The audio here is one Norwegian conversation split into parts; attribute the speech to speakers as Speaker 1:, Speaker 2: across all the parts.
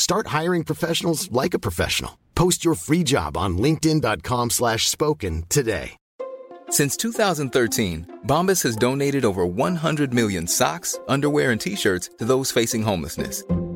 Speaker 1: Start hiring professionals like a professional. Post your free job on linkedin.com/spoken slash spoken today.
Speaker 2: Since 2013, Bombas has donated over 100 million socks, underwear, and t-shirts to those facing homelessness.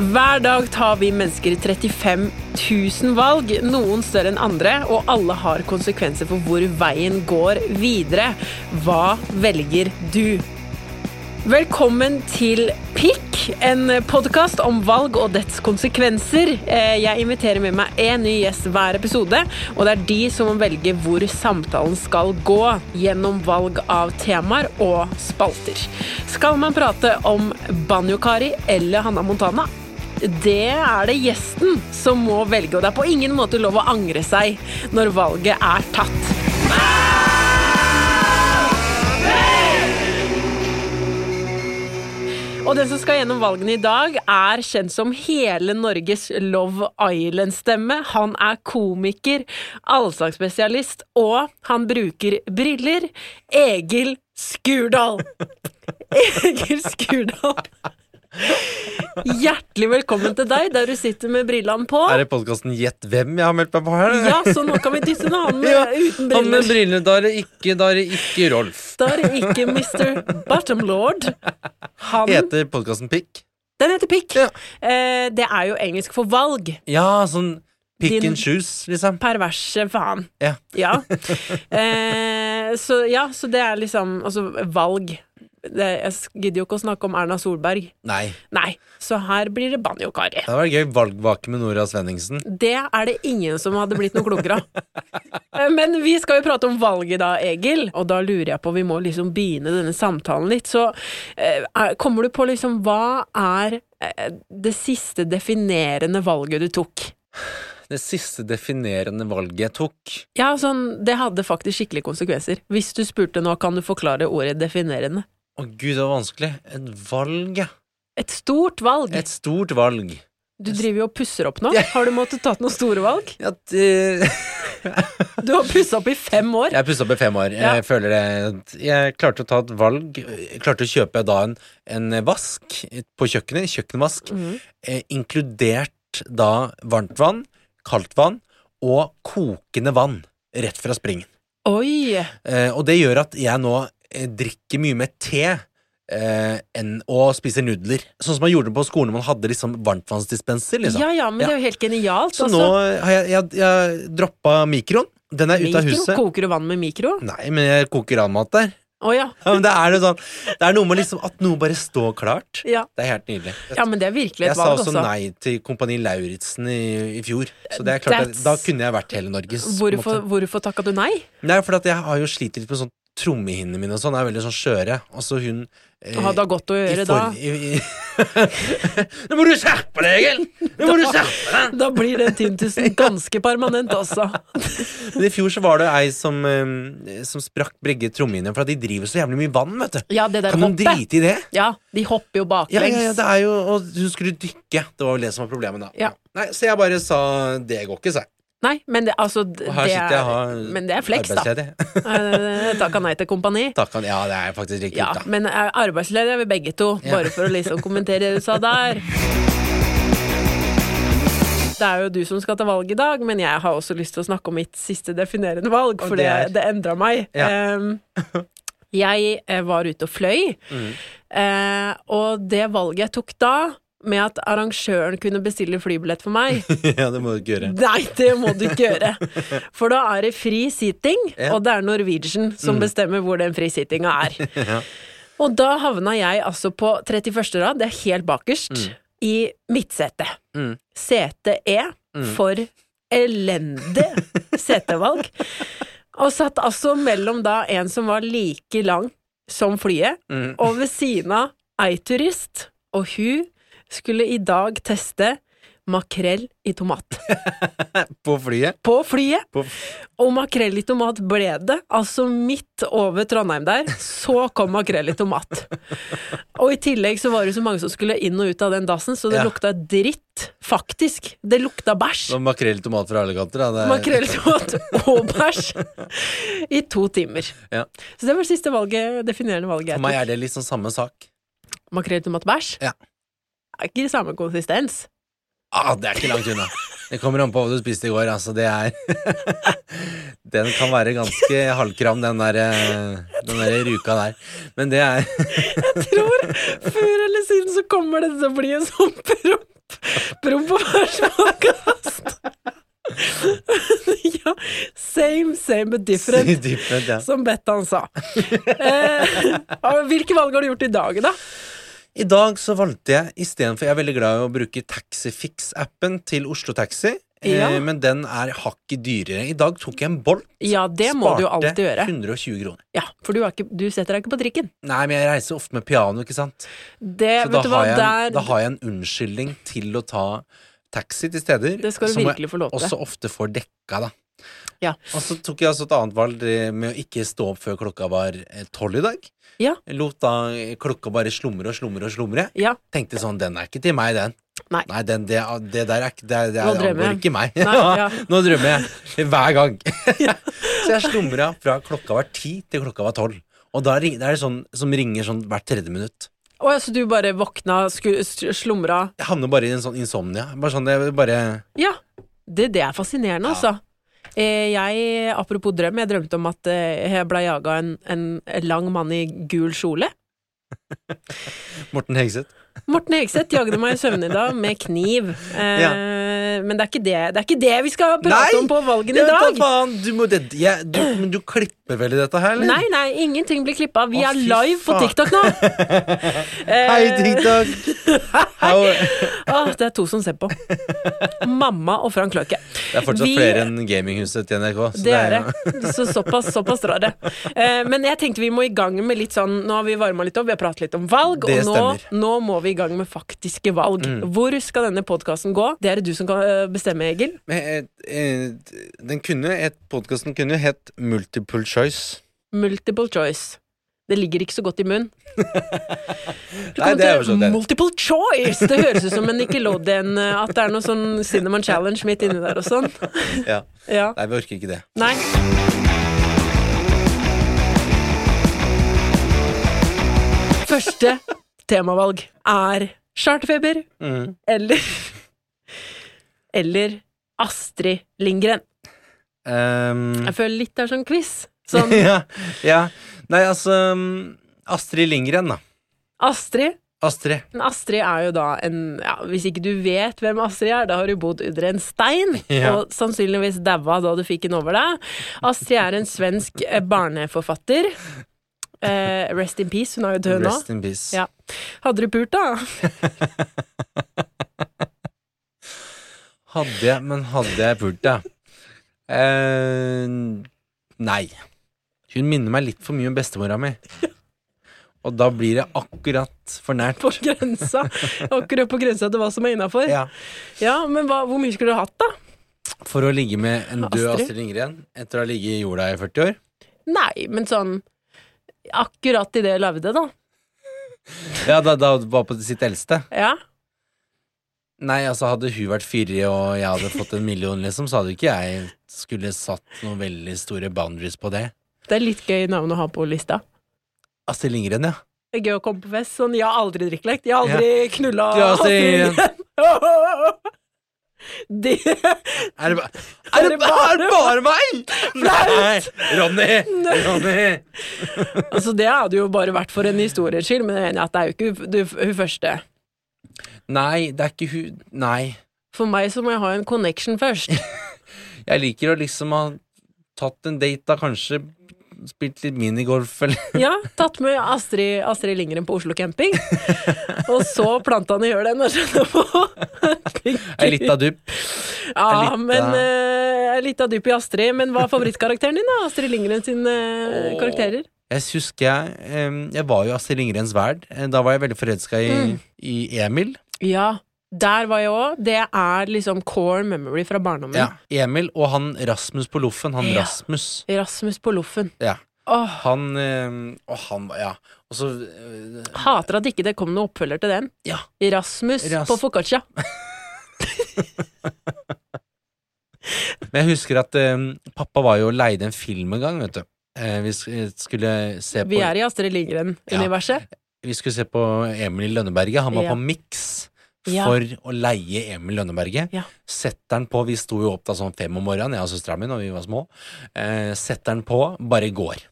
Speaker 3: Hver dag tar vi mennesker 35 000 valg, noen større enn andre, og alle har konsekvenser for hvor veien går videre. Hva velger du? Velkommen til Pikk, en podkast om valg og dets konsekvenser. Eh, Jeg inviterer med meg én ny gjest hver episode, og det er de som må velge hvor samtalen skal gå, gjennom valg av temaer og spalter. Skal man prate om Banjo-Kari eller Hanna Montana? Det er det gjesten som må velge, og det er på ingen måte lov å angre seg når valget er tatt. Og den som skal gjennom valgene i dag, er kjent som hele Norges Love Island-stemme. Han er komiker, allsangspesialist, og han bruker briller. Egil Skurdal. Egil Skurdal. Hjertelig velkommen til deg, der du sitter med brillene på.
Speaker 4: Er det podkasten Gjett hvem jeg har meldt meg på her?
Speaker 3: Ja, så nå kan vi dysse ned han med,
Speaker 4: Ja,
Speaker 3: uten
Speaker 4: Han med
Speaker 3: briller.
Speaker 4: briller, da er det ikke, da er det ikke Rolf.
Speaker 3: Da er det ikke Mr. Bottomlord. Han
Speaker 4: Heter podkasten Pikk?
Speaker 3: Den heter Pikk.
Speaker 4: Ja.
Speaker 3: Eh, det er jo engelsk for valg.
Speaker 4: Ja, sånn pick
Speaker 3: Din-
Speaker 4: and choose, liksom.
Speaker 3: Perverse faen.
Speaker 4: Ja.
Speaker 3: Ja. Eh, så ja, så det er liksom Altså, valg. Det, jeg gidder jo ikke å snakke om Erna Solberg.
Speaker 4: Nei.
Speaker 3: Nei. Så her blir det banjo-kari.
Speaker 4: Det hadde vært gøy. Valgvake med Nora Svenningsen.
Speaker 3: Det er det ingen som hadde blitt noe klokere av. Eh, Men vi skal jo prate om valget da, Egil. Og da lurer jeg på, vi må liksom begynne denne samtalen litt. Så eh, er- kommer du på liksom Hva er eh, det siste definerende valget du tok?
Speaker 4: Det siste definerende valget jeg tok.
Speaker 3: Ja, sånn, det hadde faktisk skikkelig konsekvenser. Hvis du spurte nå, kan du forklare ordet definerende?
Speaker 4: Å gud, det var vanskelig. Et valg, ja.
Speaker 3: Et stort valg.
Speaker 4: Et stort valg.
Speaker 3: Du driver jo og pusser opp nå. Har du måttet tatt noen store valg?
Speaker 4: Ja, det...
Speaker 3: Du har pussa opp i fem år.
Speaker 4: Jeg pussa opp i fem år.
Speaker 3: Ja.
Speaker 4: Jeg føler det Jeg klarte å ta et valg. Jeg klarte å kjøpe da en, en vask på kjøkkenet, kjøkkenvask,
Speaker 3: Mhm.
Speaker 4: eh, inkludert da varmt vann, kaldt vann og kokende vann rett fra springen.
Speaker 3: Oi!
Speaker 4: Eh, og det gjør at jeg nå drikker mye mer te eh, enn å spise nudler. Sånn som man gjorde på skolen når man hadde liksom varmtvannsdispenser. Liksom.
Speaker 3: Ja ja, men det er jo helt genialt.
Speaker 4: Så
Speaker 3: altså.
Speaker 4: nå har jeg, jeg, jeg droppa mikroen. Den er ute av huset.
Speaker 3: Koker du vann med mikro?
Speaker 4: Nei, men jeg koker randmat der.
Speaker 3: Oh, ja.
Speaker 4: Ja, men det er, det sånn, det er noe med liksom at noe bare står klart.
Speaker 3: ja.
Speaker 4: Det er helt nydelig.
Speaker 3: Ja, men det er virkelig
Speaker 4: jeg
Speaker 3: et
Speaker 4: sa
Speaker 3: valg,
Speaker 4: også
Speaker 3: altså.
Speaker 4: nei til Kompani Lauritzen i, i fjor. Så det er klart at, da kunne jeg vært hele Norges.
Speaker 3: Hvorfor, hvorfor takka du nei?
Speaker 4: Nei, for jeg har jo slitt litt med sånn trommehinnene mine og sånn. Er veldig sånn skjøre. Altså hun eh,
Speaker 3: Å, det har godt å gjøre da.
Speaker 4: for- i- i- Nå må du skjerpe deg, Egil! Nå må du skjerpe deg!
Speaker 3: Da blir den tintusen ganske permanent, altså.
Speaker 4: Men i fjor så var det ei som, eh, som sprakk begge trommehinnene for at de driver så jævlig mye vann, vet du.
Speaker 3: Ja, det der
Speaker 4: Kan de drite i det?
Speaker 3: Ja, de hopper jo
Speaker 4: Ja, ja, ja, det er jo Og hun skulle dykke. Det var vel det som var problemet, da.
Speaker 3: Ja.
Speaker 4: Nei, Så jeg bare sa det går ikke, sa jeg.
Speaker 3: Nei, men det, altså,
Speaker 4: her
Speaker 3: det
Speaker 4: sitter jeg
Speaker 3: er,
Speaker 4: og har
Speaker 3: Men det er flex, da.
Speaker 4: arbeidsledig.
Speaker 3: Eh, Takka nei til kompani.
Speaker 4: Takk, han- ja, det er faktisk riktig,
Speaker 3: Ja,
Speaker 4: da.
Speaker 3: men eh, arbeidsledige er vi begge to, bare for å liksom kommentere det du sa der. Det er jo du som skal ta valg i dag, men jeg har også lyst til å snakke om mitt siste definerende valg, for
Speaker 4: det er?
Speaker 3: det endra meg.
Speaker 4: Ja.
Speaker 3: Em, jeg eh, var ute og fløy,
Speaker 4: Mm.
Speaker 3: eh, og det valget jeg tok da, med at arrangøren kunne bestille flybillett for meg.
Speaker 4: ja, det må du ikke gjøre.
Speaker 3: Nei, det må du ikke gjøre. For da er det fri sitting,
Speaker 4: Ja.
Speaker 3: og det er Norwegian som bestemmer hvor den fri sittinga er. Og da havna jeg altså på 31. rad, det er helt bakerst, i midtsetet.
Speaker 4: Mm.
Speaker 3: Sete E for elendig setevalg. Og satt altså mellom da en som var like lang som flyet,
Speaker 4: Mm.
Speaker 3: og ved siden av ei turist, og hun skulle i dag teste makrell i tomat.
Speaker 4: På flyet.
Speaker 3: På flyet!
Speaker 4: På
Speaker 3: Og makrell i tomat ble det, altså midt over Trondheim der, så kom makrell i tomat. Og i tillegg så var det så mange som skulle inn og ut av den dassen, så det
Speaker 4: Ja.
Speaker 3: lukta dritt. Faktisk. Det lukta bæsj.
Speaker 4: Makrell i tomat fra alle kanter. Da. Det er-
Speaker 3: Makrell i tomat og bæsj i to timer.
Speaker 4: Ja.
Speaker 3: Så det var siste valget, definerende valget
Speaker 4: For meg er det litt sånn samme sak.
Speaker 3: Makrell i tomat bæsj?
Speaker 4: Ja.
Speaker 3: Er ikke samme konsistens?
Speaker 4: Ah, det er ikke langt unna. Det kommer an på hva du spiste i går. Altså, det er Den kan være ganske halvkram, den der, eh, den der ruka der. Men det er Jeg
Speaker 3: tror før eller siden så kommer det til å bli en sånn promp promp og bæsj-podkast. ja, same, same but different,
Speaker 4: Different, ja.
Speaker 3: som Bettan sa. Eh, hvilke valg har du gjort i dag, da?
Speaker 4: I dag så valgte jeg istedenfor Jeg er veldig glad i å bruke Taxifix-appen til Oslo Taxi,
Speaker 3: Ja.
Speaker 4: eh, men den er hakket dyrere. I dag tok jeg en Bolt.
Speaker 3: Ja, det må du alltid gjøre.
Speaker 4: 120 kroner.
Speaker 3: Ja, For du, er ikke, du setter deg ikke på trikken.
Speaker 4: Nei, men jeg reiser ofte med piano, ikke sant.
Speaker 3: Det,
Speaker 4: Så da har, jeg,
Speaker 3: der
Speaker 4: da har jeg en unnskyldning til å ta taxi til steder
Speaker 3: Det skal du
Speaker 4: som jeg også ofte får dekka, da.
Speaker 3: Ja.
Speaker 4: Og så tok jeg altså et annet valg med å ikke stå opp før klokka var eh, tolv i dag.
Speaker 3: Ja.
Speaker 4: Lot da eh, klokka bare slumre og slumre og slumre.
Speaker 3: Ja.
Speaker 4: Tenkte sånn, den er ikke til meg, den.
Speaker 3: Nei.
Speaker 4: den, det, det der er Det, det angår ikke meg.
Speaker 3: Nei, ja.
Speaker 4: Nå drømmer jeg hver gang. så jeg slumra fra klokka var ti til klokka var tolv. Og da er det sånn som ringer sånn hvert tredje minutt.
Speaker 3: Å, ja, så du bare våkna, slumra
Speaker 4: Jeg havner bare i en sånn insomnia. Bare sånn, det bare
Speaker 3: Ja, det, det er fascinerende, altså. Eh, jeg, apropos drøm, jeg drømte om at eh, jeg ble jaga en, en, lang mann i gul kjole.
Speaker 4: Morten Hegseth.
Speaker 3: Morten Hegseth jagde meg i søvne i dag med kniv. Eh, Men det er, ikke det, det er ikke det vi skal prate
Speaker 4: Nei!
Speaker 3: om på valgene i dag!
Speaker 4: faen, du må det, ja, du, Men du klipper vel i dette her, eller?
Speaker 3: Nei, nei, ingenting blir klippa. Vi
Speaker 4: Å,
Speaker 3: er
Speaker 4: live
Speaker 3: live på. TikTok nå! Eh,
Speaker 4: Hei, TikTok!
Speaker 3: Ah, det er to som ser på. Mamma og Frank Løke.
Speaker 4: det er fortsatt
Speaker 3: Vi-
Speaker 4: flere enn gaminghuset til NRK. Så
Speaker 3: Det er det. Så såpass, såpass drar det. Eh, men jeg tenkte vi må i gang med litt sånn Nå har vi varma litt opp, vi har pratet litt om valg,
Speaker 4: Det
Speaker 3: og nå. Nå må vi i gang med faktiske valg. Hvor skal denne podkasten gå? Det er det du som kan eh, bestemme, Egil.
Speaker 4: Men, eh, eh, den kunne et, Podkasten kunne jo hett Multiple Choice.
Speaker 3: Multiple choice. Det ligger ikke så godt i munnen. Du
Speaker 4: Nei, det er jo sånn.
Speaker 3: Multiple choice! Det høres ut som en Nickelodeon, at det er noe sånn Cinnamon Challenge midt inni der og sånn.
Speaker 4: Ja.
Speaker 3: Ja.
Speaker 4: Nei, vi orker ikke det.
Speaker 3: Nei. Første temavalg er charterfeber
Speaker 4: Mm.
Speaker 3: eller Eller Astrid Lindgren.
Speaker 4: Um,
Speaker 3: Jeg føler litt det er sånn quiz. Sånn
Speaker 4: ja, ja. Nei, altså um, Astrid Lindgren, da.
Speaker 3: Astrid
Speaker 4: Astrid.
Speaker 3: Men Astrid er jo da en ja, Hvis ikke du vet hvem Astrid er, da har du bodd under en stein,
Speaker 4: Ja.
Speaker 3: og sannsynligvis daua da du fikk den over deg. Astrid er en svensk eh, barneforfatter. Eh, rest in peace, hun er jo død nå.
Speaker 4: Rest in peace.
Speaker 3: Ja. Hadde du pult, da?
Speaker 4: Hadde jeg, men hadde jeg pult, ja. Eh, nei. Hun minner meg litt for mye om bestemora mi. Og da blir det akkurat for nært.
Speaker 3: På grensa. Akkurat på grensa til hva som er innafor. Ja.
Speaker 4: Ja.
Speaker 3: men hva, hvor mye skulle du hatt, da?
Speaker 4: For å ligge med en død
Speaker 3: Astrid?
Speaker 4: Astrid Lindgren etter å ha ligget i jorda i 40 år?
Speaker 3: Nei, men sånn Akkurat idet jeg lagde, da.
Speaker 4: Ja, da, da var på sitt eldste.
Speaker 3: Ja.
Speaker 4: Nei, altså hadde hun vært fyrig og jeg hadde fått en million, liksom, så hadde ikke jeg skulle satt noen veldig store boundaries på det.
Speaker 3: Det er litt gøy navn å ha på lista.
Speaker 4: Astrid Lindgren, ja.
Speaker 3: Det er gøy å komme på fest. Sånn, jeg har aldri drikkelekt. Jeg har aldri knulla
Speaker 4: Astrid Lindgren.
Speaker 3: Det
Speaker 4: Er det, ba er det, er det bare meg?! Nei! Ronny! Ronny!
Speaker 3: Altså, det hadde jo bare vært for en histories skyld, men jeg er enig at det er jo ikke hun første.
Speaker 4: Nei, det er ikke hun Nei.
Speaker 3: For meg så må jeg ha en connection først.
Speaker 4: Jeg liker å liksom ha tatt en date, da kanskje spilt litt minigolf eller
Speaker 3: Ja, tatt med Astrid, Astrid Lindgren på Oslo camping. Og så planta han i han på.
Speaker 4: ei lita dupp.
Speaker 3: Ja,
Speaker 4: en lita-
Speaker 3: men uh, Litt av dyp i Astrid. Men hva er favorittkarakteren din, da? Astrid Lindgren sine uh, karakterer?
Speaker 4: Jeg husker jeg Jeg var jo Astrid Lindgrens verd. Eh, Da var jeg veldig forelska i,
Speaker 3: Mm.
Speaker 4: i Emil.
Speaker 3: Ja, der var jeg òg. Det er liksom core memory fra barndommen.
Speaker 4: Ja, Emil og han Rasmus på Loffen. Han
Speaker 3: Ja.
Speaker 4: Rasmus.
Speaker 3: Rasmus på Loffen.
Speaker 4: Ja.
Speaker 3: Oh.
Speaker 4: Han Og han Ja. Og så eh,
Speaker 3: hater at ikke det kom noen oppfølger til den.
Speaker 4: Ja.
Speaker 3: Rasmus
Speaker 4: Ras-
Speaker 3: på foccaccia.
Speaker 4: Men jeg husker at em, pappa var jo og leide en film en gang, vet du. Eh, vi skulle se på
Speaker 3: Vi er i Astrid Lindgren-universet.
Speaker 4: Vi skulle se på Emil Lønneberget. Han var
Speaker 3: Ja.
Speaker 4: på Mix
Speaker 3: Ja.
Speaker 4: for å leie Emil Lønneberget.
Speaker 3: Ja.
Speaker 4: Setter den på, vi sto jo opp da sånn fem om morgenen, jeg og søstera mi, når vi var små. Eh, setter den på, bare går.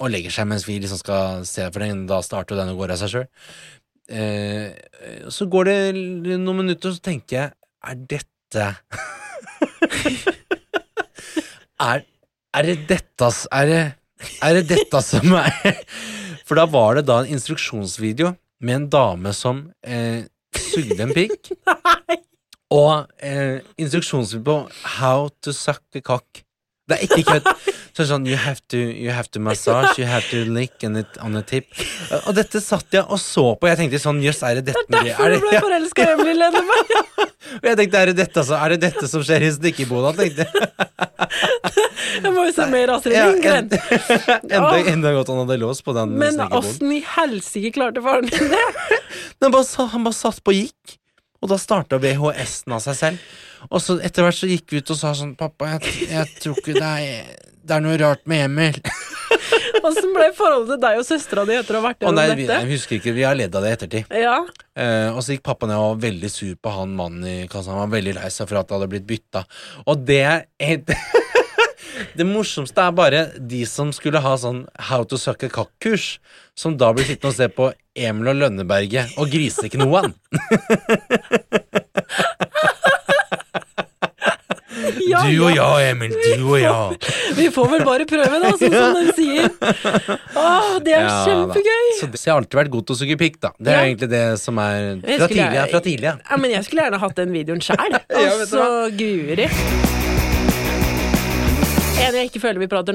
Speaker 4: Og legger seg mens vi liksom skal se, for den, da starter den og går av seg sjøl. Eh, så går det noen minutter, så tenker jeg, er dette er, er det dette Er det, er det dette som er For da var det da en instruksjonsvideo med en dame som eh, sugde en pikk. Og eh, instruksjonsvideo på how to suck a cock. Det er ikke kødd. Så sånn you have, to, you have to massage, you have to lick and it, on a tip. Og dette satt jeg og så på. Jeg tenkte sånn jøss, er det dette
Speaker 3: Derfor
Speaker 4: er
Speaker 3: du ble
Speaker 4: ja.
Speaker 3: forelska i Emily Lenneberg.
Speaker 4: Og jeg tenkte, er det dette, altså? er det dette som skjer i stikkeboda? tenkte jeg.
Speaker 3: Jeg må jo se mer Astrid
Speaker 4: Ja,
Speaker 3: Lindgren.
Speaker 4: Enda, enda godt han hadde låst på den
Speaker 3: Men åssen i helsike klarte faren din det?
Speaker 4: Han bare satt på og gikk, og da starta VHS-en av seg selv. Og så etter hvert så gikk vi ut og sa sånn Pappa, jeg, jeg tror ikke det er Det er noe rart med Emil.
Speaker 3: Åssen ble forholdet til deg og søstera di etter å ha vært gjennom
Speaker 4: dette? vi, jeg husker ikke, vi har ledd av det i ettertid.
Speaker 3: Ja,
Speaker 4: Eh, og så gikk pappa ned og var veldig sur på han mannen i kassa. Han var veldig lei seg for at det hadde blitt bytta. Og det Det morsomste er bare de som skulle ha sånn How to suck a cock-kurs, som da blir sittende og se på Emil og Lønneberget og Griseknoen.
Speaker 3: ja,
Speaker 4: du og
Speaker 3: ja.
Speaker 4: jeg, Emil, du og jeg.
Speaker 3: Vi får vel bare prøve, da, sånn som den sier. Åh, det er
Speaker 4: Ja,
Speaker 3: kjempegøy!
Speaker 4: Så, det- så jeg har alltid vært god til å suge pikk, da. Det er
Speaker 3: Ja.
Speaker 4: egentlig det som er fra tidlig. ja, Fra tidlig ja.
Speaker 3: Ja, men jeg skulle gjerne hatt den videoen sjæl.
Speaker 4: Ja,
Speaker 3: Altså, guri. En jeg ikke føler vi prater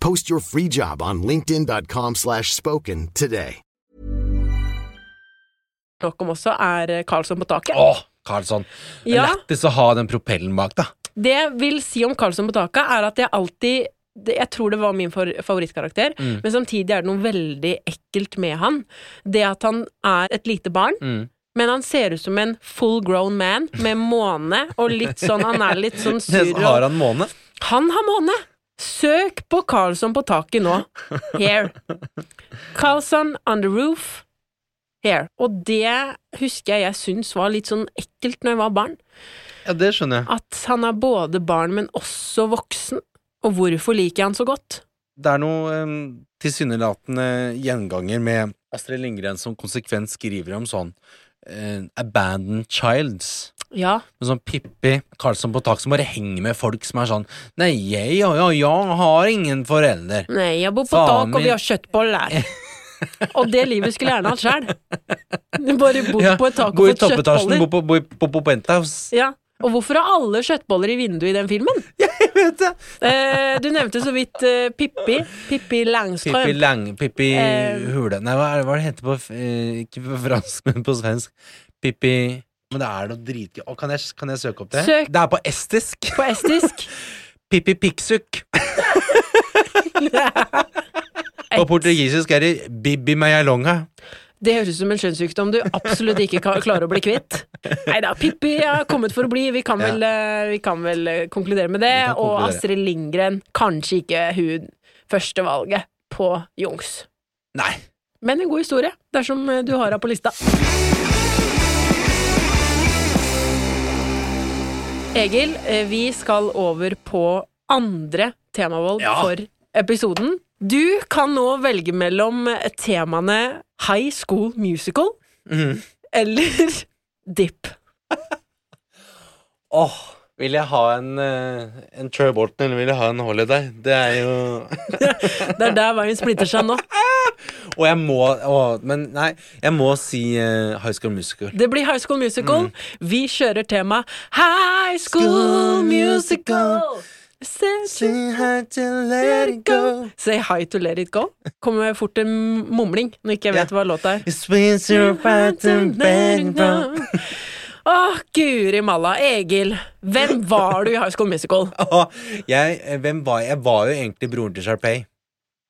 Speaker 1: Post your free job on linkedin.com slash spoken today.
Speaker 3: nok om også, er eh, Karlsson på taket.
Speaker 4: Åh, Karlsson.
Speaker 3: Ja.
Speaker 4: Lættis å ha den propellen bak, da.
Speaker 3: Det jeg vil si om Karlsson på taket, er at jeg alltid Jeg tror det var min favorittkarakter,
Speaker 4: Mm.
Speaker 3: men samtidig er det noe veldig ekkelt med han. Det at han er et lite barn,
Speaker 4: Mm.
Speaker 3: men han ser ut som en full grown man med måne, og litt sånn Han er litt sånn sur.
Speaker 4: Har han måne.
Speaker 3: Han har måne! Søk på Karlsson på taket nå. Here. Karlsson on the roof. Here. Og det husker jeg jeg syns var litt sånn ekkelt når jeg var barn.
Speaker 4: Ja, det skjønner jeg.
Speaker 3: At han er både barn, men også voksen. Og hvorfor liker jeg han så godt?
Speaker 4: Det er noe um, tilsynelatende gjenganger med Astrid Lindgren som konsekvent skriver om sånn uh, abandoned childs.
Speaker 3: Ja,
Speaker 4: Med sånn Pippi Karlsson på tak som bare henger med folk som er sånn Nei, jeg, jeg, jeg har ingen forelder.
Speaker 3: nei, jeg bor på
Speaker 4: Faen
Speaker 3: tak, og vi har kjøttboller. Og det livet skulle jeg gjerne hatt sjæl. Bare bodd
Speaker 4: Ja,
Speaker 3: på et tak og fått kjøttboller.
Speaker 4: bo på, bo, bo på, penthouse.
Speaker 3: Ja. Og hvorfor har alle kjøttboller i vinduet i den filmen?
Speaker 4: Jeg vet det!
Speaker 3: Eh, du nevnte så vidt eh, Pippi. Pippi Langstrøm.
Speaker 4: Pippi Lang... Pippi
Speaker 3: Eh.
Speaker 4: Hule Nei, hva er det hva er det heter på eh, Ikke på fransk, men på svensk. Pippi Men det er noe dritgøy. Kan, kan jeg søke opp det?
Speaker 3: Søk.
Speaker 4: Det er på estisk.
Speaker 3: På estisk.
Speaker 4: Pippi Piksuk. På portugisisk er det Bibi Mayalonga.
Speaker 3: Det høres ut som en skjønnssykdom du absolutt ikke klarer å bli kvitt. Nei da, Pippi har kommet for å bli. Vi kan vel, eh, vi kan vel eh, konkludere med det.
Speaker 4: Konkludere.
Speaker 3: Og. Astrid Lindgren, kanskje ikke hun førstevalget på Jungs.
Speaker 4: Nei.
Speaker 3: Men en god historie, dersom eh, du har henne på lista. Egil, eh, vi skal over på andre temavalg
Speaker 4: Ja.
Speaker 3: for episoden. Du kan nå velge mellom temaene High School Musical
Speaker 4: mm.
Speaker 3: eller Dip.
Speaker 4: Åh, vil jeg ha en, eh, en Troy Bolton, eller vil jeg ha en Holiday? Det er jo
Speaker 3: Det er der veien splitter seg nå.
Speaker 4: Og jeg må å, Men nei, jeg må si uh, High School Musical.
Speaker 3: Det blir High School Musical. Vi kjører tema High School Musical. Say
Speaker 4: hi to let it go.
Speaker 3: Say hi to let it go. Kommer fort en mumling når ikke jeg vet
Speaker 4: yeah.
Speaker 3: hva låta er. Åh, guri malla. Egil, hvem var du i High School Musical?
Speaker 4: Oh, jeg, eh, hvem var? Jeg var jo egentlig broren til Sharpay.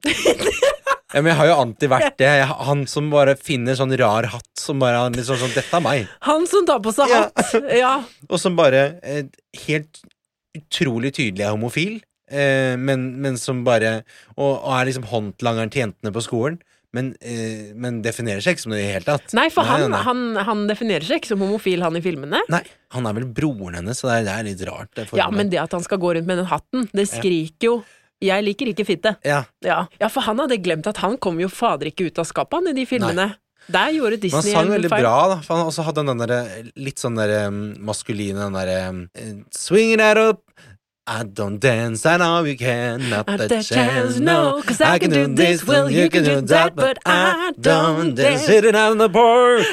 Speaker 4: Ja, men jeg har jo alltid vært det. Han som bare finner sånn rar hatt som bare liksom sånn Dette er meg.
Speaker 3: Han som tar på seg
Speaker 4: Ja.
Speaker 3: hatt. Ja.
Speaker 4: Og som bare eh, helt utrolig tydelig er homofil, eh, men, men som bare og, og er liksom håndlangeren til jentene på skolen. Men, eh, men definerer seg ikke som det i det hele tatt.
Speaker 3: Nei, for han,
Speaker 4: nei.
Speaker 3: Han, han definerer seg ikke som homofil, han i filmene.
Speaker 4: Nei, han er vel broren hennes, så det er, det er litt rart. Det
Speaker 3: Ja, men det at han skal gå rundt med den hatten, det skriker jo Jeg liker ikke fitte.
Speaker 4: ja.
Speaker 3: Ja. ja, for han hadde glemt at han kom jo fader ikke ut av skapet, han, i de filmene. Der gjorde Disney en feil.
Speaker 4: han sang veldig bra, da. For han også hadde den der litt sånn der um, maskuline den derre um, Swing it up I don't dance, I know you can Not the chance, no
Speaker 3: I can do this, well, you can do that, but I don't dance.
Speaker 4: Hit it on the board.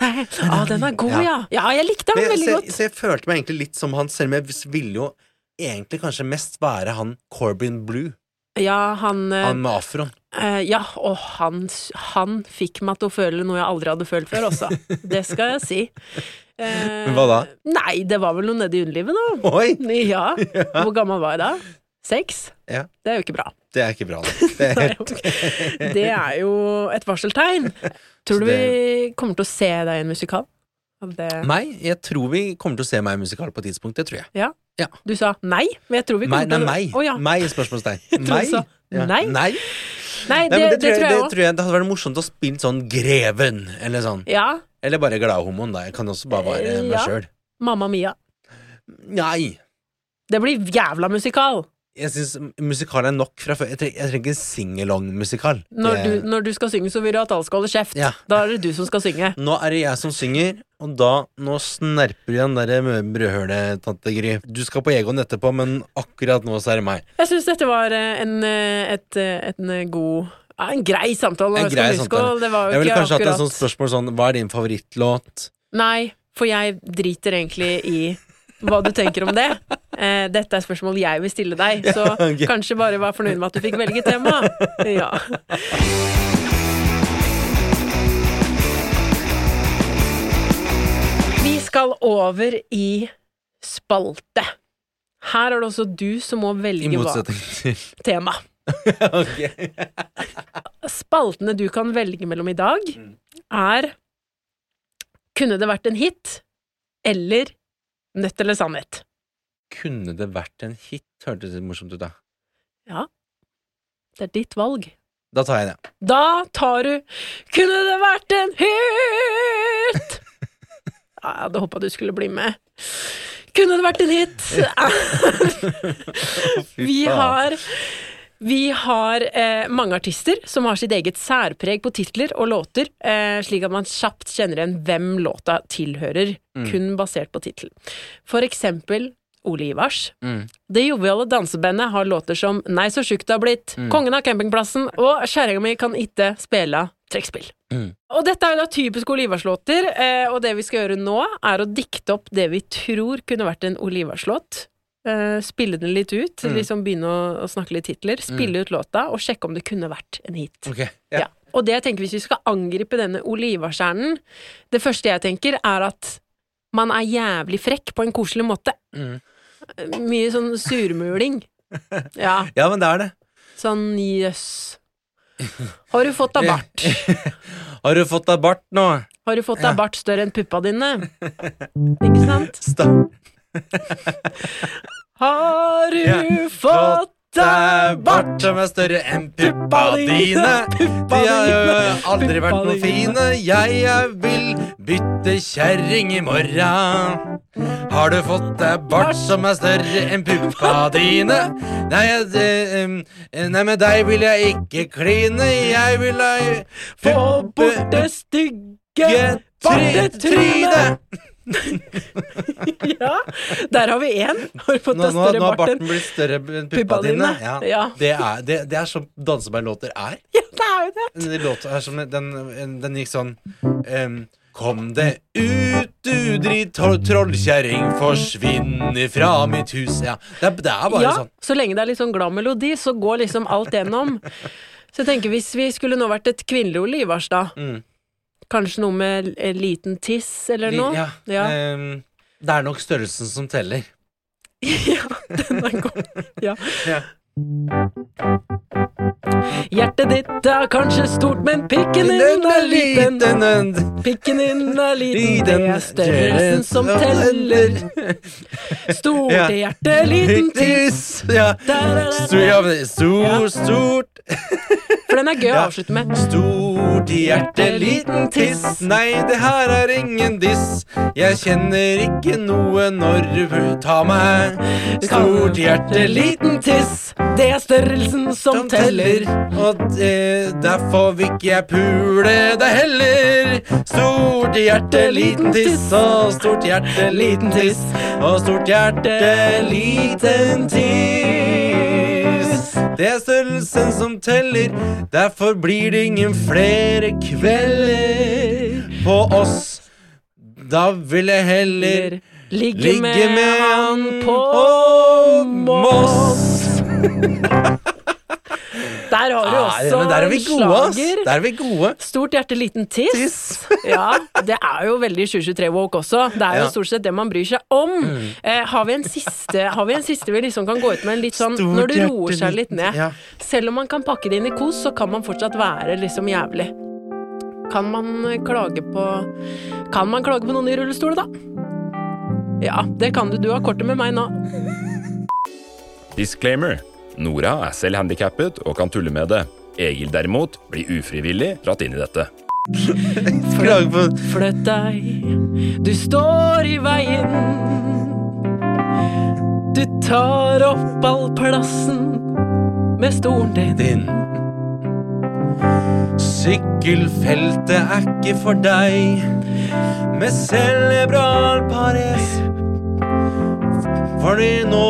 Speaker 3: Ah, den er god,
Speaker 4: Ja.
Speaker 3: ja. Ja, jeg likte
Speaker 4: den
Speaker 3: veldig godt.
Speaker 4: jeg- så jeg følte meg egentlig litt som han, selv om jeg ville jo egentlig kanskje mest være han Corbin Blue.
Speaker 3: Ja, han, eh,
Speaker 4: Han med afroen.
Speaker 3: Uh, Ja, og han, han fikk meg til å føle noe jeg aldri hadde følt før, også. Det skal jeg si. Uh,
Speaker 4: Men hva da?
Speaker 3: Nei, det var vel noe nede i underlivet, da.
Speaker 4: Oi!
Speaker 3: Ja. Hvor gammel var jeg da? Seks?
Speaker 4: Ja.
Speaker 3: Det er jo ikke bra.
Speaker 4: Det er ikke bra, det. Det er helt
Speaker 3: Det er jo et varseltegn. Tror du
Speaker 4: det-
Speaker 3: vi kommer til å se deg i en musikal? Det...
Speaker 4: Nei, Jeg tror vi kommer til å se meg i musikal på et tidspunkt. Det tror jeg.
Speaker 3: Ja.
Speaker 4: Ja.
Speaker 3: Du sa nei, men jeg tror vi
Speaker 4: Meg,
Speaker 3: kommer
Speaker 4: nei,
Speaker 3: til
Speaker 4: meg.
Speaker 3: å Å ja.
Speaker 4: Meg, spørsmålstegn. Meg? Ja.
Speaker 3: nei.
Speaker 4: Nei.
Speaker 3: Nei, det,
Speaker 4: Nei, men
Speaker 3: det, tror jeg
Speaker 4: det tror jeg det hadde vært morsomt å spille sånn Greven, eller sånn.
Speaker 3: Ja.
Speaker 4: Eller bare Gladhomoen, da. Jeg kan også bare være
Speaker 3: Eh,
Speaker 4: meg
Speaker 3: ja.
Speaker 4: sjøl.
Speaker 3: Mamma Mia.
Speaker 4: Nei.
Speaker 3: Det blir jævla musikal
Speaker 4: Jeg syns musikal er nok fra før. Jeg trenger, jeg trenger ikke en sing-along-musikal.
Speaker 3: når
Speaker 4: Det-
Speaker 3: du, når du skal synge, så vil du at alle skal holde kjeft.
Speaker 4: Ja.
Speaker 3: Da er det du som skal synge.
Speaker 4: Nå er det jeg som synger, og da Nå snerper igjen den der brødhølet, tante Gry. Du skal på Egon etterpå, men akkurat nå så er det meg.
Speaker 3: Jeg syns dette var eh, en, eh, et, eh, en god En grei samtale.
Speaker 4: En grei samtale.
Speaker 3: Det var jo
Speaker 4: Jeg ville
Speaker 3: kanskje
Speaker 4: kanskje hatt et sånt spørsmål sånn Hva er din favorittlåt?
Speaker 3: Nei, for jeg driter egentlig i hva du tenker om det. Eh, dette er spørsmål jeg vil stille deg, så
Speaker 4: Ja, okay.
Speaker 3: kanskje bare vær fornøyd med at du fikk velge tema. Ja. Vi skal over i spalte. Her er det også du som må velge hva tema. Spaltene du kan velge mellom i dag, er Kunne det vært en hit? Eller Nødt eller sannhet?
Speaker 4: Kunne det vært en hit? Hørtes det morsomt ut, da.
Speaker 3: Ja, det er ditt valg.
Speaker 4: Da tar jeg det.
Speaker 3: Da tar du Kunne det vært en hit? Ja, jeg hadde håpa du skulle bli med. Kunne det vært en hit? Vi har vi har eh, mange artister som har sitt eget særpreg på titler og låter, eh, slik at man kjapt kjenner igjen hvem låta tilhører, kun basert på tittel. For eksempel Ole Ivars.
Speaker 4: Mm.
Speaker 3: Det joviale dansebandet har låter som Nei, så sjukt det har blitt,
Speaker 4: Mm.
Speaker 3: Kongen av campingplassen og Kjerringa mi kan itte spela trekkspill.
Speaker 4: Mm.
Speaker 3: Og dette er jo da typiske Ole Ivars-låter, eh, og det vi skal gjøre nå, er å dikte opp det vi tror kunne vært en Ole Ivars-låt. Eh, spille den litt ut,
Speaker 4: Mm.
Speaker 3: liksom begynne å, å snakke litt titler. Spille ut låta, og sjekke om det kunne vært en hit.
Speaker 4: Okay,
Speaker 3: yeah.
Speaker 4: ja.
Speaker 3: Og det jeg tenker hvis vi skal angripe denne Ole Det første jeg tenker, er at man er jævlig frekk på en koselig måte.
Speaker 4: Mm.
Speaker 3: Mye sånn surmuling. Ja,
Speaker 4: ja, men det er det.
Speaker 3: sånn jøss. Har du fått deg bart?
Speaker 4: Har du fått deg bart nå?
Speaker 3: Har du fått
Speaker 4: Ja.
Speaker 3: deg bart større enn puppa dine? Ikke sant?
Speaker 4: Sta-
Speaker 3: Har du
Speaker 4: Ja.
Speaker 3: fått deg
Speaker 4: bart som er større enn puppa dine. De har jo aldri vært noe fine. Jeg vil bytte kjerring i morgen. Har du fått deg bart som er større enn puppa dine? Nei, jeg, eh, nei, med deg vil jeg ikke kline. Jeg vil ha
Speaker 3: Få bort det stygge
Speaker 4: bartetrynet.
Speaker 3: Ja, der har vi én.
Speaker 4: Nå, nå, nå har
Speaker 3: bart
Speaker 4: barten blitt større enn
Speaker 3: Puppa
Speaker 4: dine. Ja.
Speaker 3: Ja.
Speaker 4: Det, er, det, det er sånn dansebærlåter er.
Speaker 3: Ja, det er jo det.
Speaker 4: Den låta som den, den gikk sånn um, Kom det ut, du dritt trollkjerring, forsvinn ifra mitt hus. Ja, det, det er bare
Speaker 3: Ja,
Speaker 4: sånn.
Speaker 3: så lenge det er litt sånn glad melodi, så går liksom alt gjennom. Så jeg tenker hvis vi skulle nå vært et kvinnelig Ole Ivars, da.
Speaker 4: Mm.
Speaker 3: Kanskje noe med eh, liten tiss eller noe?
Speaker 4: Ja,
Speaker 3: Ja.
Speaker 4: Um, det er nok størrelsen som teller.
Speaker 3: Ja, den er god. Ja.
Speaker 4: Ja.
Speaker 3: Hjertet ditt er kanskje stort, men pikken din er liten. Pikken din er liten, det er størrelsen som teller. Stort hjerte, liten tiss.
Speaker 4: Stort, stort
Speaker 3: For den er gøy å avslutte med.
Speaker 4: Stort hjerte, liten tiss. Nei, det her er ingen diss. Jeg kjenner ikke noe når du tar meg. Stort hjerte, liten tiss.
Speaker 3: Det er størrelsen som teller.
Speaker 4: Og det, derfor vil ikke jeg pule deg heller. Stort hjerte, liten tiss. Og stort hjerte, liten tiss. Og stort hjerte, liten tiss. Det er størrelsen som teller. Derfor blir det ingen flere kvelder på oss. Da vil jeg heller
Speaker 3: Ligge,
Speaker 4: ligge
Speaker 3: med,
Speaker 4: med
Speaker 3: han på
Speaker 4: Moss.
Speaker 3: Der har du også
Speaker 4: men der er vi gode,
Speaker 3: slager.
Speaker 4: Der er vi gode.
Speaker 3: Stort hjerte, liten tiss. ja, det er jo veldig 2023-woke også. Det er jo
Speaker 4: Ja. Mm.
Speaker 3: stort sett det man bryr seg om. Eh, har, vi en siste, har vi en siste vi liksom kan gå ut med en litt sånn
Speaker 4: Stort
Speaker 3: Når det roer seg litt ned.
Speaker 4: ja.
Speaker 3: Selv om man kan pakke det inn i kos, så kan man fortsatt være liksom jævlig. Kan man eh, klage på Kan man klage på noen i rullestol, da? Ja, det kan du. Du har kortet med meg nå.
Speaker 5: Disclaimer. Nora er selv handikappet og kan tulle med det. Egil derimot blir ufrivillig dratt inn i dette.
Speaker 4: På
Speaker 3: Flytt deg, du står i veien. Du tar opp all plassen med stolen din.
Speaker 4: din. Sykkelfeltet er ikke for deg med cerebral parese. Fordi nå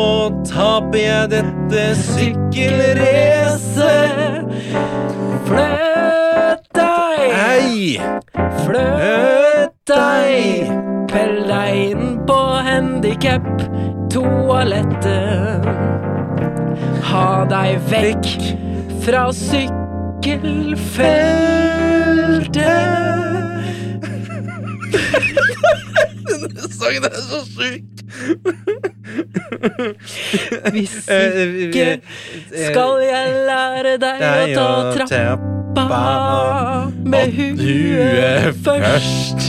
Speaker 4: taper jeg dette sykkelracet.
Speaker 3: Flytt deg,
Speaker 4: Hei!
Speaker 3: flytt deg. Pell deg inn på handikap-toalettet. Ha deg vekk fra sykkelfeltet.
Speaker 4: Denne Sangen er så syk!
Speaker 3: Hvis
Speaker 4: Eh,
Speaker 3: ikke skal jeg lære deg å ta trappa med huet først.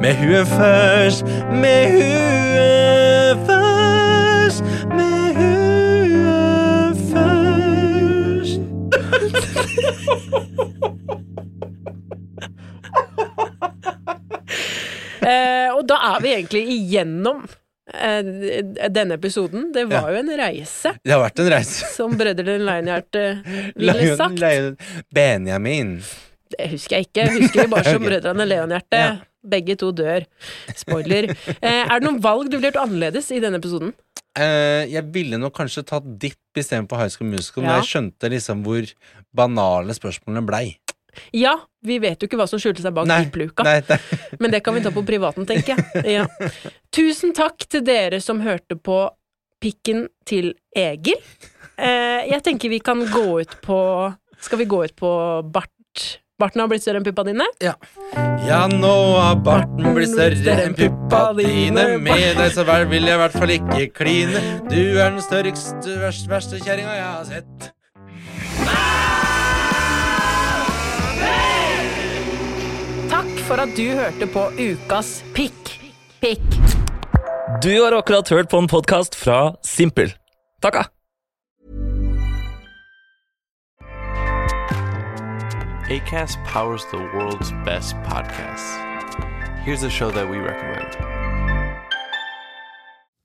Speaker 4: Med huet først, med huet først, med huet først.
Speaker 3: Eh, og da er vi egentlig igjennom eh, denne episoden. Det var jo en reise,
Speaker 4: Det har vært en reise.
Speaker 3: som brødrene Lionheart eh, ville sagt.
Speaker 4: Benjamin.
Speaker 3: Det husker jeg ikke. Jeg husker det bare som
Speaker 4: okay.
Speaker 3: brødrene Leonhjerte.
Speaker 4: Ja.
Speaker 3: Begge to dør. Spoiler. Eh, er det noen valg du ville gjort annerledes i denne episoden?
Speaker 4: Eh, jeg ville nok kanskje tatt dipp istedenfor High School Musical,
Speaker 3: Ja.
Speaker 4: men jeg skjønte liksom hvor banale spørsmålene blei.
Speaker 3: Ja, vi vet jo ikke hva som skjulte seg bak
Speaker 4: nei.
Speaker 3: Men det kan vi ta på privaten, tenker jeg. Ja. Tusen takk til dere som hørte på Pikken til Egil. Eh, jeg tenker vi kan gå ut på Skal vi gå ut på bart? Barten har blitt større enn puppa dine?
Speaker 4: Ja. Ja, nå har barten blitt større enn puppa dine. Med deg så vel vil jeg i hvert fall ikke kline. Du er den største, verste, verste kjerringa jeg har sett.
Speaker 3: For at du hørte på Ukas Pikk. Pikk.
Speaker 6: Du har akkurat hørt på en podkast fra Simpel. Takka!
Speaker 7: ACAST powers the world's best podcasts. Here's a show that we recommend.